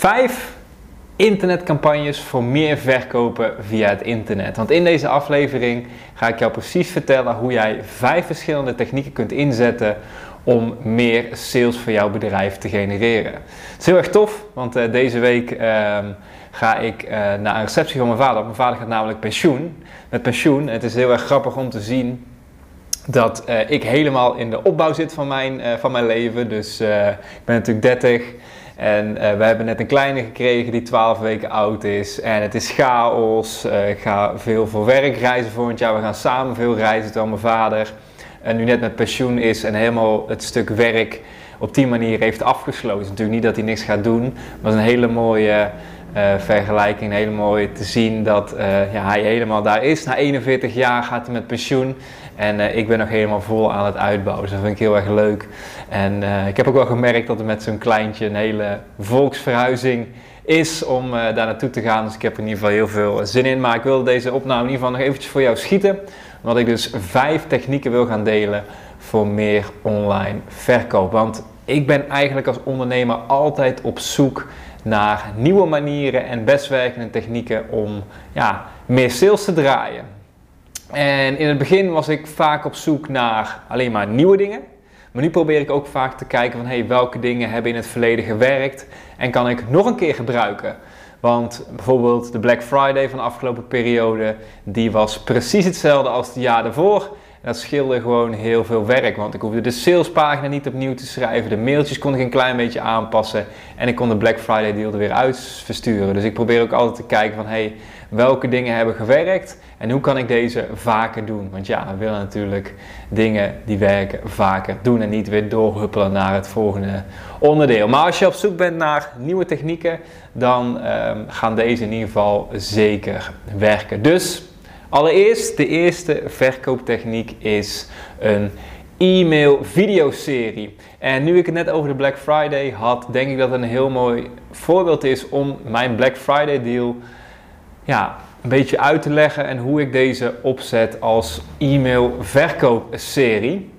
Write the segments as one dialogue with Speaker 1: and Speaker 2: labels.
Speaker 1: Vijf internetcampagnes voor meer verkopen via het internet. Want in deze aflevering ga ik jou precies vertellen hoe jij vijf verschillende technieken kunt inzetten om meer sales voor jouw bedrijf te genereren. Het is heel erg tof, want uh, deze week uh, ga ik uh, naar een receptie van mijn vader. Mijn vader gaat namelijk pensioen. Met pensioen. Het is heel erg grappig om te zien dat uh, ik helemaal in de opbouw zit van mijn, van mijn leven. Dus ik ben natuurlijk 30. En uh, we hebben net een kleine gekregen die 12 weken oud is. En het is chaos. Uh, ik ga veel voor werk reizen volgend jaar. We gaan samen veel reizen terwijl mijn vader uh, nu net met pensioen is en helemaal het stuk werk op die manier heeft afgesloten. Natuurlijk niet dat hij niks gaat doen, maar het een hele mooie vergelijking. Hele mooie te zien dat ja, hij helemaal daar is. Na 41 jaar gaat hij met pensioen. En uh, ik ben nog helemaal vol aan het uitbouwen. Dus dat vind ik heel erg leuk. En uh, ik heb ook wel gemerkt dat er met zo'n kleintje een hele volksverhuizing is om uh, daar naartoe te gaan. Dus ik heb er in ieder geval heel veel zin in. Maar ik wil deze opname in ieder geval nog eventjes voor jou schieten. Omdat ik dus vijf technieken wil gaan delen voor meer online verkoop. Want ik ben eigenlijk als ondernemer altijd op zoek naar nieuwe manieren en best werkende technieken om ja, meer sales te draaien. En in het begin was ik vaak op zoek naar alleen maar nieuwe dingen. Maar nu probeer ik ook vaak te kijken van hey, welke dingen hebben in het verleden gewerkt en kan ik nog een keer gebruiken. Want bijvoorbeeld de Black Friday van de afgelopen periode, die was precies hetzelfde als het jaar daarvoor. Dat scheelde gewoon heel veel werk, want ik hoefde de salespagina niet opnieuw te schrijven, de mailtjes kon ik een klein beetje aanpassen en ik kon de Black Friday deal er weer uit versturen. Dus ik probeer ook altijd te kijken van hey, welke dingen hebben gewerkt en hoe kan ik deze vaker doen? Want ja, we willen natuurlijk dingen die werken vaker doen en niet weer doorhuppelen naar het volgende onderdeel. Maar als je op zoek bent naar nieuwe technieken, dan um, gaan deze in ieder geval zeker werken. Dus allereerst, de eerste verkooptechniek is een e-mail videoserie. En nu ik het net over de Black Friday had, denk ik dat het een heel mooi voorbeeld is om mijn Black Friday deal ja, een beetje uit te leggen en hoe ik deze opzet als e-mail verkoopserie.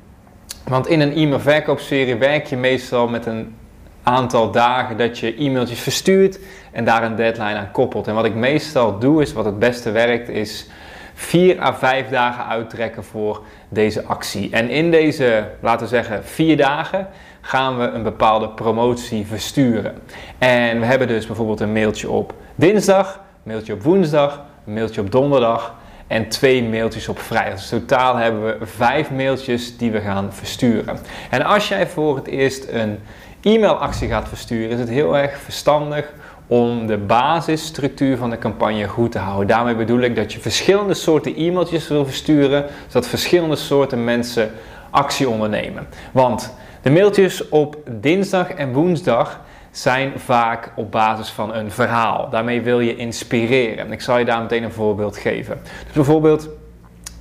Speaker 1: Want in een e-mail verkoopserie werk je meestal met een aantal dagen dat je e-mailtjes verstuurt en daar een deadline aan koppelt. En wat ik meestal doe is, wat het beste werkt, is 4 à 5 dagen uittrekken voor deze actie. En in deze, laten we zeggen, 4 dagen gaan we een bepaalde promotie versturen. En we hebben dus bijvoorbeeld een mailtje op dinsdag, mailtje op woensdag, een mailtje op donderdag en twee mailtjes op vrijdag. Dus totaal hebben we vijf mailtjes die we gaan versturen. En als jij voor het eerst een e-mailactie gaat versturen, is het heel erg verstandig om de basisstructuur van de campagne goed te houden. Daarmee bedoel ik dat je verschillende soorten e-mailtjes wil versturen, zodat verschillende soorten mensen actie ondernemen. Want de mailtjes op dinsdag en woensdag zijn vaak op basis van een verhaal. Daarmee wil je inspireren. Ik zal je daar meteen een voorbeeld geven. Dus bijvoorbeeld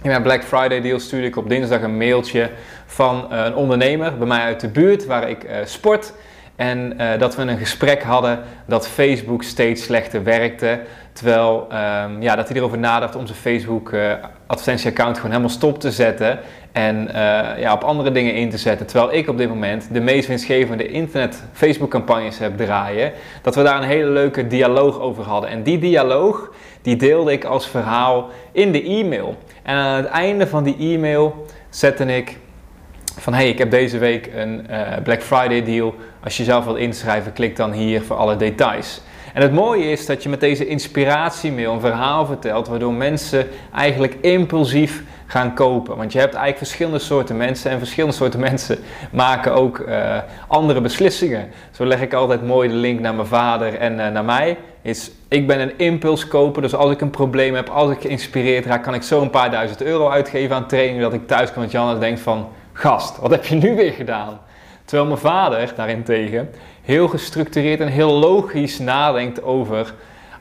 Speaker 1: in mijn Black Friday deal stuurde ik op dinsdag een mailtje van een ondernemer bij mij uit de buurt waar ik uh, sport. En uh, dat we een gesprek hadden dat Facebook steeds slechter werkte. Terwijl um, ja, dat hij erover nadacht om zijn Facebook uh, advertentieaccount gewoon helemaal stop te zetten. En uh, ja, op andere dingen in te zetten. Terwijl ik op dit moment de meest winstgevende internet Facebook campagnes heb draaien. Dat we daar een hele leuke dialoog over hadden. En die dialoog die deelde ik als verhaal in de e-mail. En aan het einde van die e-mail zette ik van hey, ik heb deze week een uh, Black Friday deal. Als je zelf wilt inschrijven, klik dan hier voor alle details. En het mooie is dat je met deze inspiratiemail een verhaal vertelt, waardoor mensen eigenlijk impulsief gaan kopen. Want je hebt eigenlijk verschillende soorten mensen en verschillende soorten mensen maken ook uh, andere beslissingen. Zo leg ik altijd mooi de link naar mijn vader en uh, naar mij. Is, ik ben een impulskoper, dus als ik een probleem heb, als ik geïnspireerd raak, kan ik zo een paar duizend euro uitgeven aan training, dat ik thuis kan met Jan en denk van, gast, wat heb je nu weer gedaan? Terwijl mijn vader daarentegen heel gestructureerd en heel logisch nadenkt over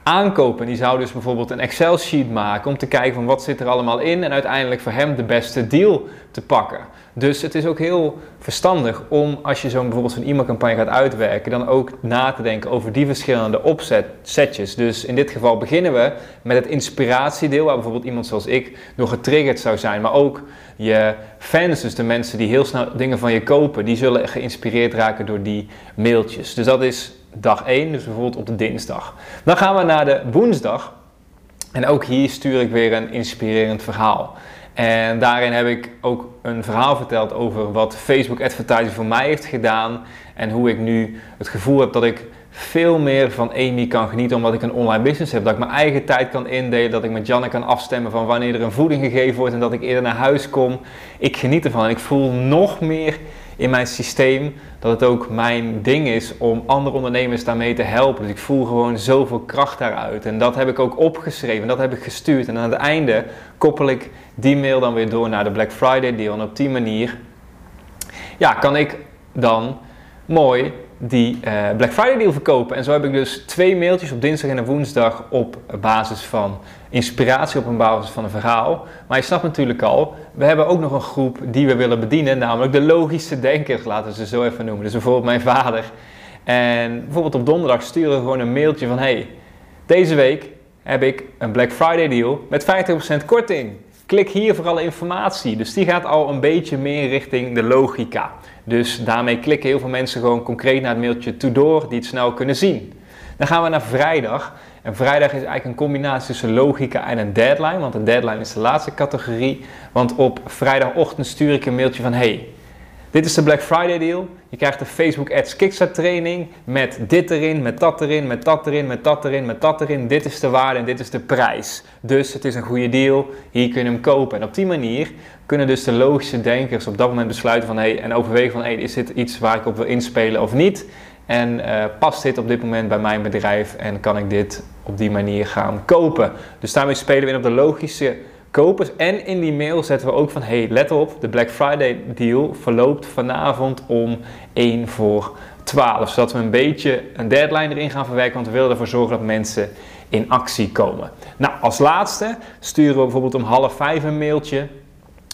Speaker 1: aankopen. Die zou dus bijvoorbeeld een Excel-sheet maken om te kijken van wat zit er allemaal in en uiteindelijk voor hem de beste deal te pakken. Dus het is ook heel verstandig om als je zo'n bijvoorbeeld zo'n e-mailcampagne gaat uitwerken, dan ook na te denken over die verschillende opzetjes. Dus in dit geval beginnen we met het inspiratiedeel, waar bijvoorbeeld iemand zoals ik door getriggerd zou zijn, maar ook je fans, dus de mensen die heel snel dingen van je kopen, die zullen geïnspireerd raken door die mailtjes. Dus dat is dag 1, dus bijvoorbeeld op de dinsdag. Dan gaan we naar de woensdag. En ook hier stuur ik weer een inspirerend verhaal. En daarin heb ik ook een verhaal verteld over wat Facebook Advertising voor mij heeft gedaan. En hoe ik nu het gevoel heb dat ik veel meer van Amy kan genieten omdat ik een online business heb. Dat ik mijn eigen tijd kan indelen, dat ik met Janne kan afstemmen van wanneer er een voeding gegeven wordt en dat ik eerder naar huis kom. Ik geniet ervan en ik voel nog meer in mijn systeem dat het ook mijn ding is om andere ondernemers daarmee te helpen. Dus ik voel gewoon zoveel kracht daaruit. En dat heb ik ook opgeschreven, dat heb ik gestuurd. En aan het einde koppel ik die mail dan weer door naar de Black Friday deal. En op die manier ja, kan ik dan mooi die uh, Black Friday deal verkopen. En zo heb ik dus twee mailtjes op dinsdag en woensdag op basis van inspiratie, op een basis van een verhaal. Maar je snapt natuurlijk al, we hebben ook nog een groep die we willen bedienen, namelijk de logische denkers, laten we ze zo even noemen. Dus bijvoorbeeld mijn vader. En bijvoorbeeld op donderdag sturen we gewoon een mailtje van, hey, deze week heb ik een Black Friday deal met 50% korting. Klik hier voor alle informatie. Dus die gaat al een beetje meer richting de logica. Dus daarmee klikken heel veel mensen gewoon concreet naar het mailtje to door, die het snel kunnen zien. Dan gaan we naar vrijdag. En vrijdag is eigenlijk een combinatie tussen logica en een deadline. Want een deadline is de laatste categorie. Want op vrijdagochtend stuur ik een mailtje van: hey, dit is de Black Friday deal. Je krijgt de Facebook Ads Kickstart training met dit erin, met dat erin, met dat erin, met dat erin, met dat erin. Dit is de waarde en dit is de prijs. Dus het is een goede deal. Hier kun je hem kopen. En op die manier kunnen dus de logische denkers op dat moment besluiten van hey, en overwegen van is dit iets waar ik op wil inspelen of niet? En uh, past dit op dit moment bij mijn bedrijf en kan ik dit op die manier gaan kopen? Dus daarmee spelen we in op de logische kopers. En in die mail zetten we ook van: hey, let op, de Black Friday deal verloopt vanavond om 1 voor 12. Zodat we een beetje een deadline erin gaan verwerken, want we willen ervoor zorgen dat mensen in actie komen. Nou, als laatste sturen we bijvoorbeeld om half vijf een mailtje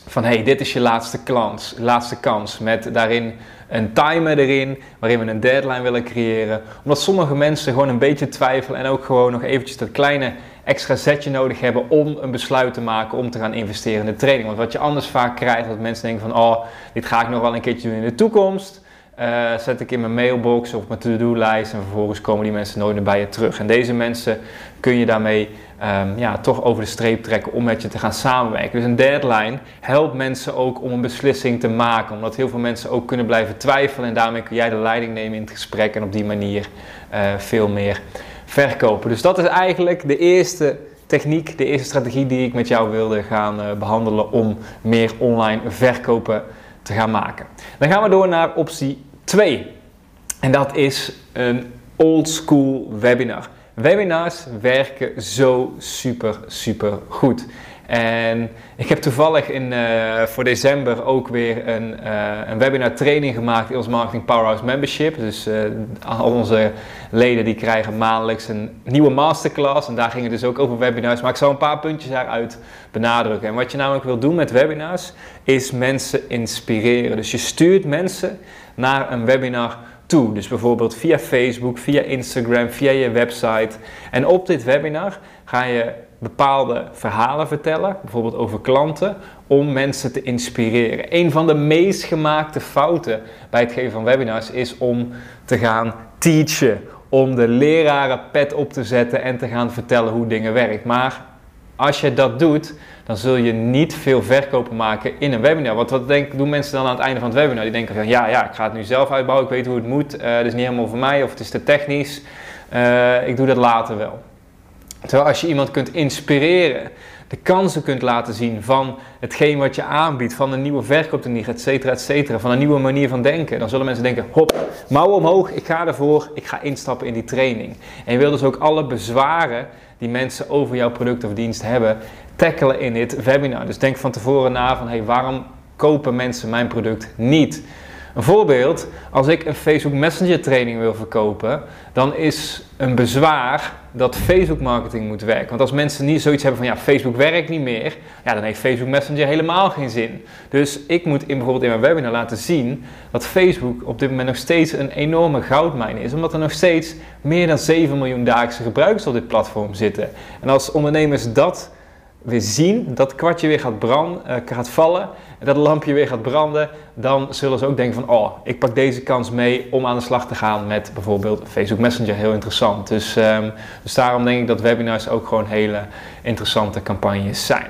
Speaker 1: van hey, dit is je laatste kans, laatste kans met daarin een timer erin waarin we een deadline willen creëren. Omdat sommige mensen gewoon een beetje twijfelen en ook gewoon nog eventjes dat kleine extra zetje nodig hebben om een besluit te maken om te gaan investeren in de training. Want wat je anders vaak krijgt, dat mensen denken van oh, dit ga ik nog wel een keertje doen in de toekomst. Uh, zet ik in mijn mailbox of mijn to-do-lijst en vervolgens komen die mensen nooit meer bij je terug. En deze mensen kun je daarmee um, ja, toch over de streep trekken om met je te gaan samenwerken. Dus een deadline helpt mensen ook om een beslissing te maken, omdat heel veel mensen ook kunnen blijven twijfelen en daarmee kun jij de leiding nemen in het gesprek en op die manier uh, veel meer verkopen. Dus dat is eigenlijk de eerste techniek, de eerste strategie die ik met jou wilde gaan uh, behandelen om meer online verkopen te gaan maken. Dan gaan we door naar optie 2. En dat is een old school webinar. Webinars werken zo super, super goed. En ik heb toevallig in, uh, voor december ook weer een, uh, een webinar training gemaakt in ons Marketing Powerhouse Membership. Dus uh, al onze leden die krijgen maandelijks een nieuwe masterclass. En daar ging het dus ook over webinars. Maar ik zal een paar puntjes daaruit benadrukken. En wat je namelijk wil doen met webinars, is mensen inspireren. Dus je stuurt mensen naar een webinar toe. Dus bijvoorbeeld via Facebook, via Instagram, via je website. En op dit webinar ga je bepaalde verhalen vertellen, bijvoorbeeld over klanten, om mensen te inspireren. Een van de meest gemaakte fouten bij het geven van webinars is om te gaan teachen, om de leraren pet op te zetten en te gaan vertellen hoe dingen werken. Maar als je dat doet, dan zul je niet veel verkopen maken in een webinar. Want wat denk, doen mensen dan aan het einde van het webinar? Die denken van ja, ja, ik ga het nu zelf uitbouwen, ik weet hoe het moet, uh, het is niet helemaal voor mij of het is te technisch, uh, ik doe dat later wel. Terwijl als je iemand kunt inspireren, de kansen kunt laten zien van hetgeen wat je aanbiedt, van een nieuwe verkooptechniek, et cetera, et cetera, van een nieuwe manier van denken, dan zullen mensen denken, hop, mouwen omhoog, ik ga ervoor, ik ga instappen in die training. En je wil dus ook alle bezwaren die mensen over jouw product of dienst hebben, tackelen in dit webinar. Dus denk van tevoren na van, hey, waarom kopen mensen mijn product niet? Een voorbeeld, als ik een Facebook Messenger training wil verkopen, dan is een bezwaar dat Facebook marketing moet werken. Want als mensen niet zoiets hebben van ja, Facebook werkt niet meer, ja, dan heeft Facebook Messenger helemaal geen zin. Dus ik moet in, bijvoorbeeld in mijn webinar laten zien dat Facebook op dit moment nog steeds een enorme goudmijn is. Omdat er nog steeds meer dan 7 miljoen dagelijkse gebruikers op dit platform zitten. En als ondernemers dat weer zien, dat kwartje weer gaat, branden, uh, gaat vallen, dat lampje weer gaat branden, dan zullen ze ook denken van, oh, ik pak deze kans mee om aan de slag te gaan met bijvoorbeeld Facebook Messenger, heel interessant. Dus, um, dus daarom denk ik dat webinars ook gewoon hele interessante campagnes zijn.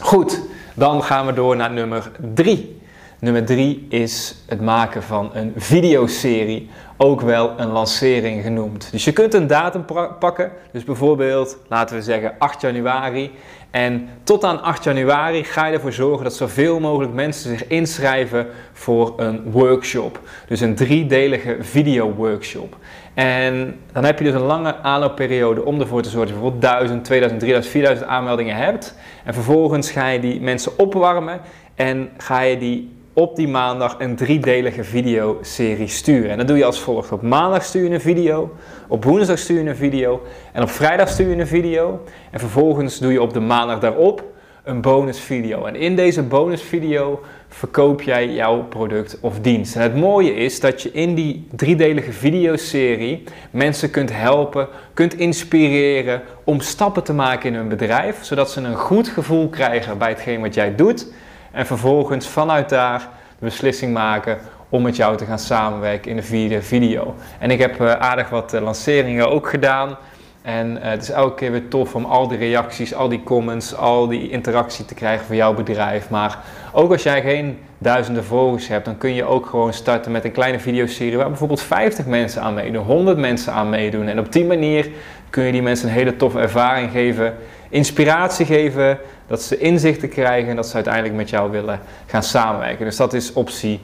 Speaker 1: Goed, dan gaan we door naar nummer 3. Nummer 3 is het maken van een videoserie, ook wel een lancering genoemd. Dus je kunt een datum pakken, dus bijvoorbeeld laten we zeggen 8 januari. En tot aan 8 januari ga je ervoor zorgen dat zoveel mogelijk mensen zich inschrijven voor een workshop. Dus een driedelige video workshop. En dan heb je dus een lange aanloopperiode om ervoor te zorgen dat je bijvoorbeeld 1000, 2000, 3000, 4000 aanmeldingen hebt. En vervolgens ga je die mensen opwarmen en ga je die op die maandag een driedelige videoserie sturen. En dat doe je als volgt. Op maandag stuur je een video, op woensdag stuur je een video en op vrijdag stuur je een video. En vervolgens doe je op de maandag daarop een bonusvideo. En in deze bonusvideo verkoop jij jouw product of dienst. En het mooie is dat je in die driedelige videoserie mensen kunt helpen, kunt inspireren om stappen te maken in hun bedrijf, zodat ze een goed gevoel krijgen bij hetgeen wat jij doet. En vervolgens vanuit daar de beslissing maken om met jou te gaan samenwerken in de vierde video. En ik heb uh, aardig wat uh, lanceringen ook gedaan. En uh, het is elke keer weer tof om al die reacties, al die comments, al die interactie te krijgen voor jouw bedrijf. Maar ook als jij geen duizenden volgers hebt, dan kun je ook gewoon starten met een kleine videoserie waar bijvoorbeeld 50 mensen aan meedoen, 100 mensen aan meedoen. En op die manier kun je die mensen een hele toffe ervaring geven, inspiratie geven, dat ze inzichten krijgen en dat ze uiteindelijk met jou willen gaan samenwerken. Dus dat is optie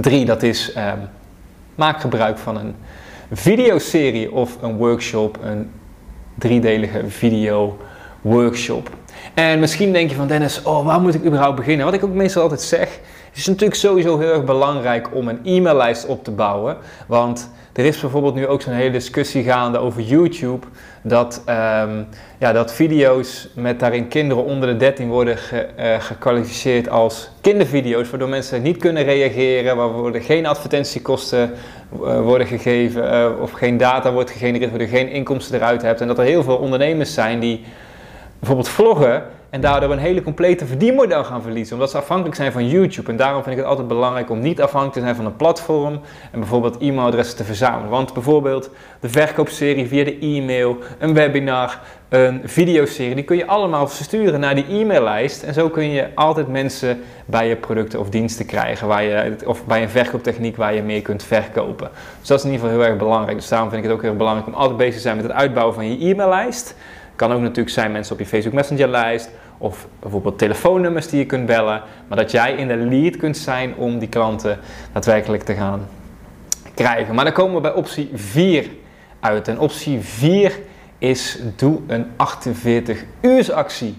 Speaker 1: 3. Dat is um, maak gebruik van een videoserie of een workshop, een driedelige video workshop. En misschien denk je van Dennis, oh, waar moet ik überhaupt beginnen? Wat ik ook meestal altijd zeg, het is natuurlijk sowieso heel erg belangrijk om een e-maillijst op te bouwen. Want er is bijvoorbeeld nu ook zo'n hele discussie gaande over YouTube. Dat, um, ja, dat video's met daarin kinderen onder de 13 worden ge, uh, gekwalificeerd als kindervideo's. Waardoor mensen niet kunnen reageren, waarvoor er geen advertentiekosten uh, worden gegeven. Uh, of geen data wordt gegenereerd, waardoor je geen inkomsten eruit hebt. En dat er heel veel ondernemers zijn die bijvoorbeeld vloggen en daardoor een hele complete verdienmodel gaan verliezen, omdat ze afhankelijk zijn van YouTube. En daarom vind ik het altijd belangrijk om niet afhankelijk te zijn van een platform en bijvoorbeeld e-mailadressen te verzamelen. Want bijvoorbeeld de verkoopserie via de e-mail, een webinar, een videoserie, die kun je allemaal versturen naar die e-maillijst. En zo kun je altijd mensen bij je producten of diensten krijgen, waar je, of bij een verkooptechniek waar je meer kunt verkopen. Dus dat is in ieder geval heel erg belangrijk. Dus daarom vind ik het ook heel belangrijk om altijd bezig te zijn met het uitbouwen van je e-maillijst. Kan ook natuurlijk zijn mensen op je Facebook Messenger lijst of bijvoorbeeld telefoonnummers die je kunt bellen, maar dat jij in de lead kunt zijn om die klanten daadwerkelijk te gaan krijgen. Maar dan komen we bij optie 4 uit. En optie 4 is doe een 48 uur actie.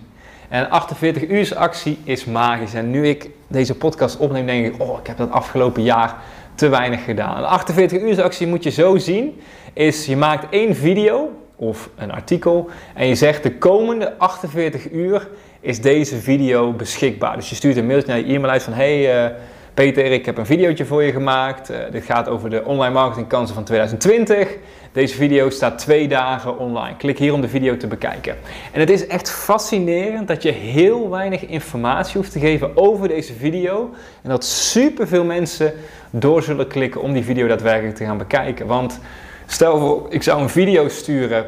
Speaker 1: En een 48 uur actie is magisch. En nu ik deze podcast opneem, denk ik, oh, ik heb dat afgelopen jaar te weinig gedaan. Een 48 uur actie moet je zo zien, is je maakt één video of een artikel en je zegt de komende 48 uur is deze video beschikbaar. Dus je stuurt een mailtje naar je e-maillijst van hey uh, Peter, ik heb een videootje voor je gemaakt. Uh, dit gaat over de online marketingkansen van 2020. Deze video staat twee dagen online. Klik hier om de video te bekijken. En het is echt fascinerend dat je heel weinig informatie hoeft te geven over deze video. En dat superveel mensen door zullen klikken om die video daadwerkelijk te gaan bekijken. Want stel voor, ik zou een video sturen,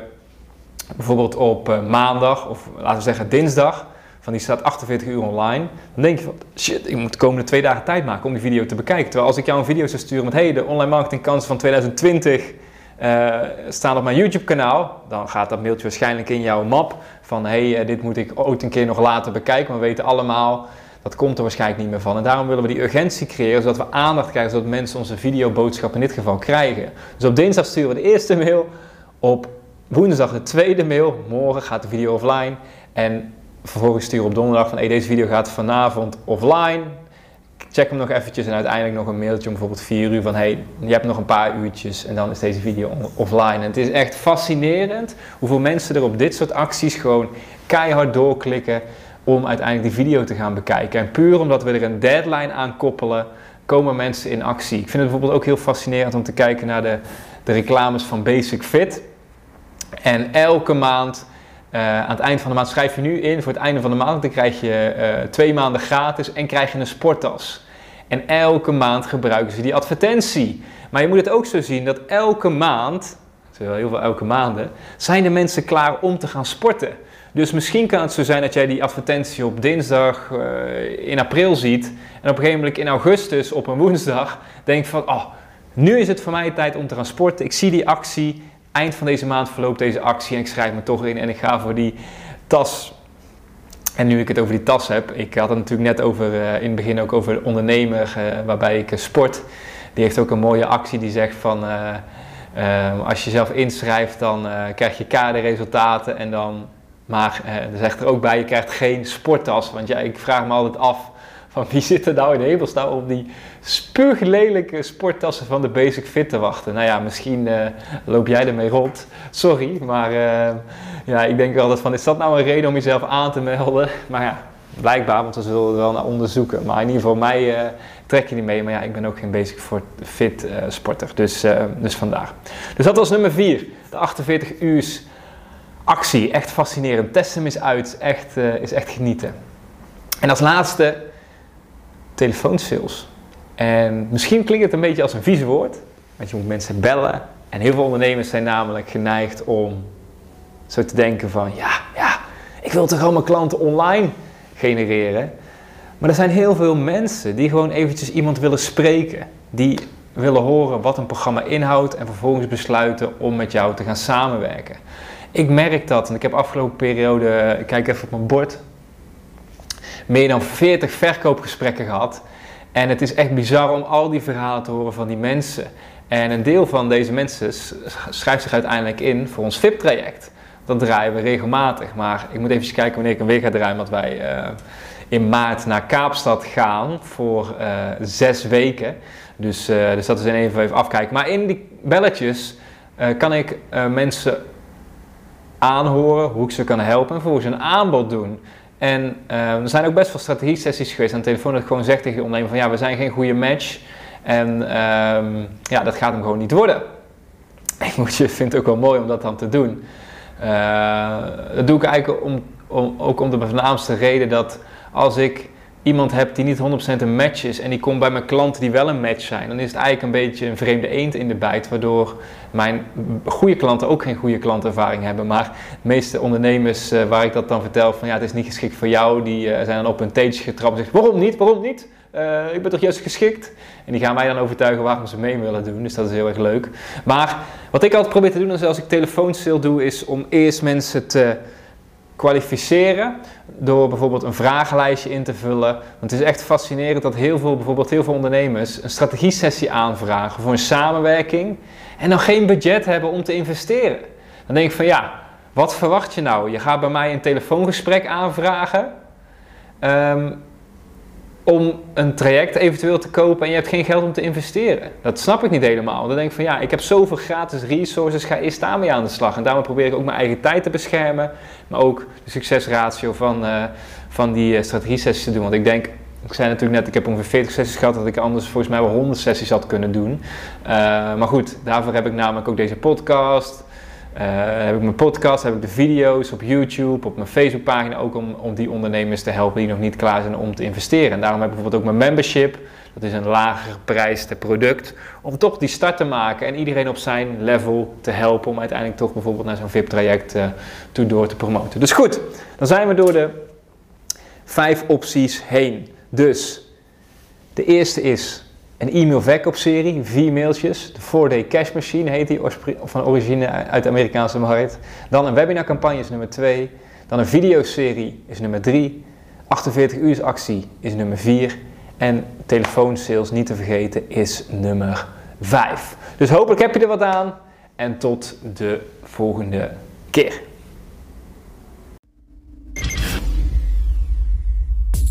Speaker 1: bijvoorbeeld op uh, maandag of laten we zeggen dinsdag van die staat 48 uur online, dan denk je van shit, ik moet de komende twee dagen tijd maken om die video te bekijken. Terwijl als ik jou een video zou sturen met hey, de online marketingkansen van 2020 uh, eh, staan op mijn YouTube kanaal, dan gaat dat mailtje waarschijnlijk in jouw map van hey, uh, dit moet ik ooit een keer nog later bekijken. Maar we weten allemaal, dat komt er waarschijnlijk niet meer van. En daarom willen we die urgentie creëren, zodat we aandacht krijgen, zodat mensen onze videoboodschap in dit geval krijgen. Dus op dinsdag sturen we de eerste mail, op woensdag de tweede mail, morgen gaat de video offline. En vervolgens sturen op donderdag van hey, deze video gaat vanavond offline. check hem nog eventjes en uiteindelijk nog een mailtje om bijvoorbeeld 4 uur van hey, je hebt nog een paar uurtjes en dan is deze video offline. En het is echt fascinerend hoeveel mensen er op dit soort acties gewoon keihard doorklikken om uiteindelijk die video te gaan bekijken. En puur omdat we er een deadline aan koppelen, komen mensen in actie. Ik vind het bijvoorbeeld ook heel fascinerend om te kijken naar de, de reclames van Basic Fit. En elke maand, aan het eind van de maand, schrijf je nu in voor het einde van de maand. Dan krijg je uh, twee maanden gratis en krijg je een sporttas. En elke maand gebruiken ze die advertentie. Maar je moet het ook zo zien dat elke maand, terwijl heel veel elke maanden, zijn de mensen klaar om te gaan sporten. Dus misschien kan het zo zijn dat jij die advertentie op dinsdag uh, in april ziet. En op een gegeven moment in augustus op een woensdag denkt van, oh, nu is het voor mij tijd om te gaan sporten. Ik zie die actie. Eind van deze maand verloopt deze actie en ik schrijf me toch in en ik ga voor die tas. En nu ik het over die tas heb, ik had het natuurlijk net over, uh, in het begin ook over de ondernemer uh, waarbij ik sport. Die heeft ook een mooie actie die zegt van, als je jezelf inschrijft dan krijg je kaderresultaten en dan maar eh, er zegt er ook bij, je krijgt geen sporttas. Want ja, ik vraag me altijd af, van wie zit er nou in hemelsnaam op die spuuglelijke sporttassen van de Basic Fit te wachten? Nou ja, misschien uh, loop jij ermee rond. Sorry, maar uh, ja, ik denk altijd van, is dat nou een reden om jezelf aan te melden? Maar ja, blijkbaar, want we zullen er wel naar onderzoeken. Maar in ieder geval, mij uh, trek je niet mee. Maar ja, ik ben ook geen Basic Fit sporter, dus, dus vandaar. Dus dat was nummer 4, de 48 uur actie. Echt fascinerend. Test hem eens uit. Echt, is echt genieten. En als laatste, telefoonsales. En misschien klinkt het een beetje als een vies woord. Want je moet mensen bellen. En heel veel ondernemers zijn namelijk geneigd om zo te denken van... Ja, ja, ik wil toch allemaal klanten online genereren. Maar er zijn heel veel mensen die gewoon eventjes iemand willen spreken. Die willen horen wat een programma inhoudt en vervolgens besluiten om met jou te gaan samenwerken. Ik merk dat, en ik heb afgelopen periode, ik kijk even op mijn bord, meer dan 40 verkoopgesprekken gehad. En het is echt bizar om al die verhalen te horen van die mensen. En een deel van deze mensen schrijft zich uiteindelijk in voor ons VIP-traject. Dat draaien we regelmatig. Maar ik moet even kijken wanneer ik hem weer ga draaien. Want wij uh, in maart naar Kaapstad gaan voor uh, zes weken. Dus, uh, dus dat is even, even afkijken. Maar in die belletjes kan ik mensen aanhoren, hoe ik ze kan helpen en vervolgens een aanbod doen. En uh, er zijn ook best wel strategie-sessies geweest aan de telefoon dat ik gewoon zeg tegen de ondernemer van ja, we zijn geen goede match en um, ja, dat gaat hem gewoon niet worden. Ik moet je, vind het ook wel mooi om dat dan te doen. Uh, dat doe ik eigenlijk om, om, ook om de voornaamste reden dat als ik iemand heb die niet 100% een match is en die komt bij mijn klanten die wel een match zijn, dan is het eigenlijk een beetje een vreemde eend in de bijt, waardoor mijn goede klanten ook geen goede klantervaring hebben. Maar de meeste ondernemers uh, waar ik dat dan vertel van ja, het is niet geschikt voor jou, die uh, zijn dan op een teentje getrapt en zeggen waarom niet, waarom niet? Uh, ik ben toch juist geschikt? En die gaan mij dan overtuigen waarom ze mee willen doen. Dus dat is heel erg leuk. Maar wat ik altijd probeer te doen als ik telefoonsale doe, is om eerst mensen te kwalificeren door bijvoorbeeld een vragenlijstje in te vullen. Want het is echt fascinerend dat heel veel, bijvoorbeeld heel veel ondernemers een strategie-sessie aanvragen voor een samenwerking en dan geen budget hebben om te investeren. Dan denk ik van ja, wat verwacht je nou? Je gaat bij mij een telefoongesprek aanvragen. Um, om een traject eventueel te kopen en je hebt geen geld om te investeren. Dat snap ik niet helemaal. Dan denk ik van ja, ik heb zoveel gratis resources, ga eerst daarmee aan de slag. En daarom probeer ik ook mijn eigen tijd te beschermen, maar ook de succesratio van, uh, van die uh, strategie-sessies te doen. Want ik denk, ik zei natuurlijk net, ik heb ongeveer 40 sessies gehad, dat ik anders volgens mij wel 100 sessies had kunnen doen. Uh, maar goed, daarvoor heb ik namelijk ook deze podcast. Uh, heb ik mijn podcast, heb ik de video's op YouTube, op mijn Facebookpagina ook om, om die ondernemers te helpen die nog niet klaar zijn om te investeren. En daarom heb ik bijvoorbeeld ook mijn membership. Dat is een lager prijs product. Om toch die start te maken en iedereen op zijn level te helpen om uiteindelijk toch bijvoorbeeld naar zo'n VIP-traject uh, toe door te promoten. Dus goed, dan zijn we door de vijf opties heen. Dus de eerste is een e-mail verkoopserie, vier mailtjes. De 4-day cash machine heet die, van origine uit de Amerikaanse markt. Dan een webinarcampagne is nummer 2. Dan een videoserie is nummer 3. 48 uur actie is nummer 4. En telefoonsales, niet te vergeten, is nummer 5. Dus hopelijk heb je er wat aan. En tot de volgende keer.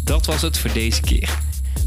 Speaker 2: Dat was het voor deze keer.